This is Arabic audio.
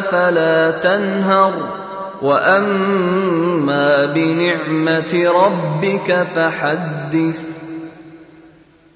فلا تنهر. وأما بنعمة ربك فحدث.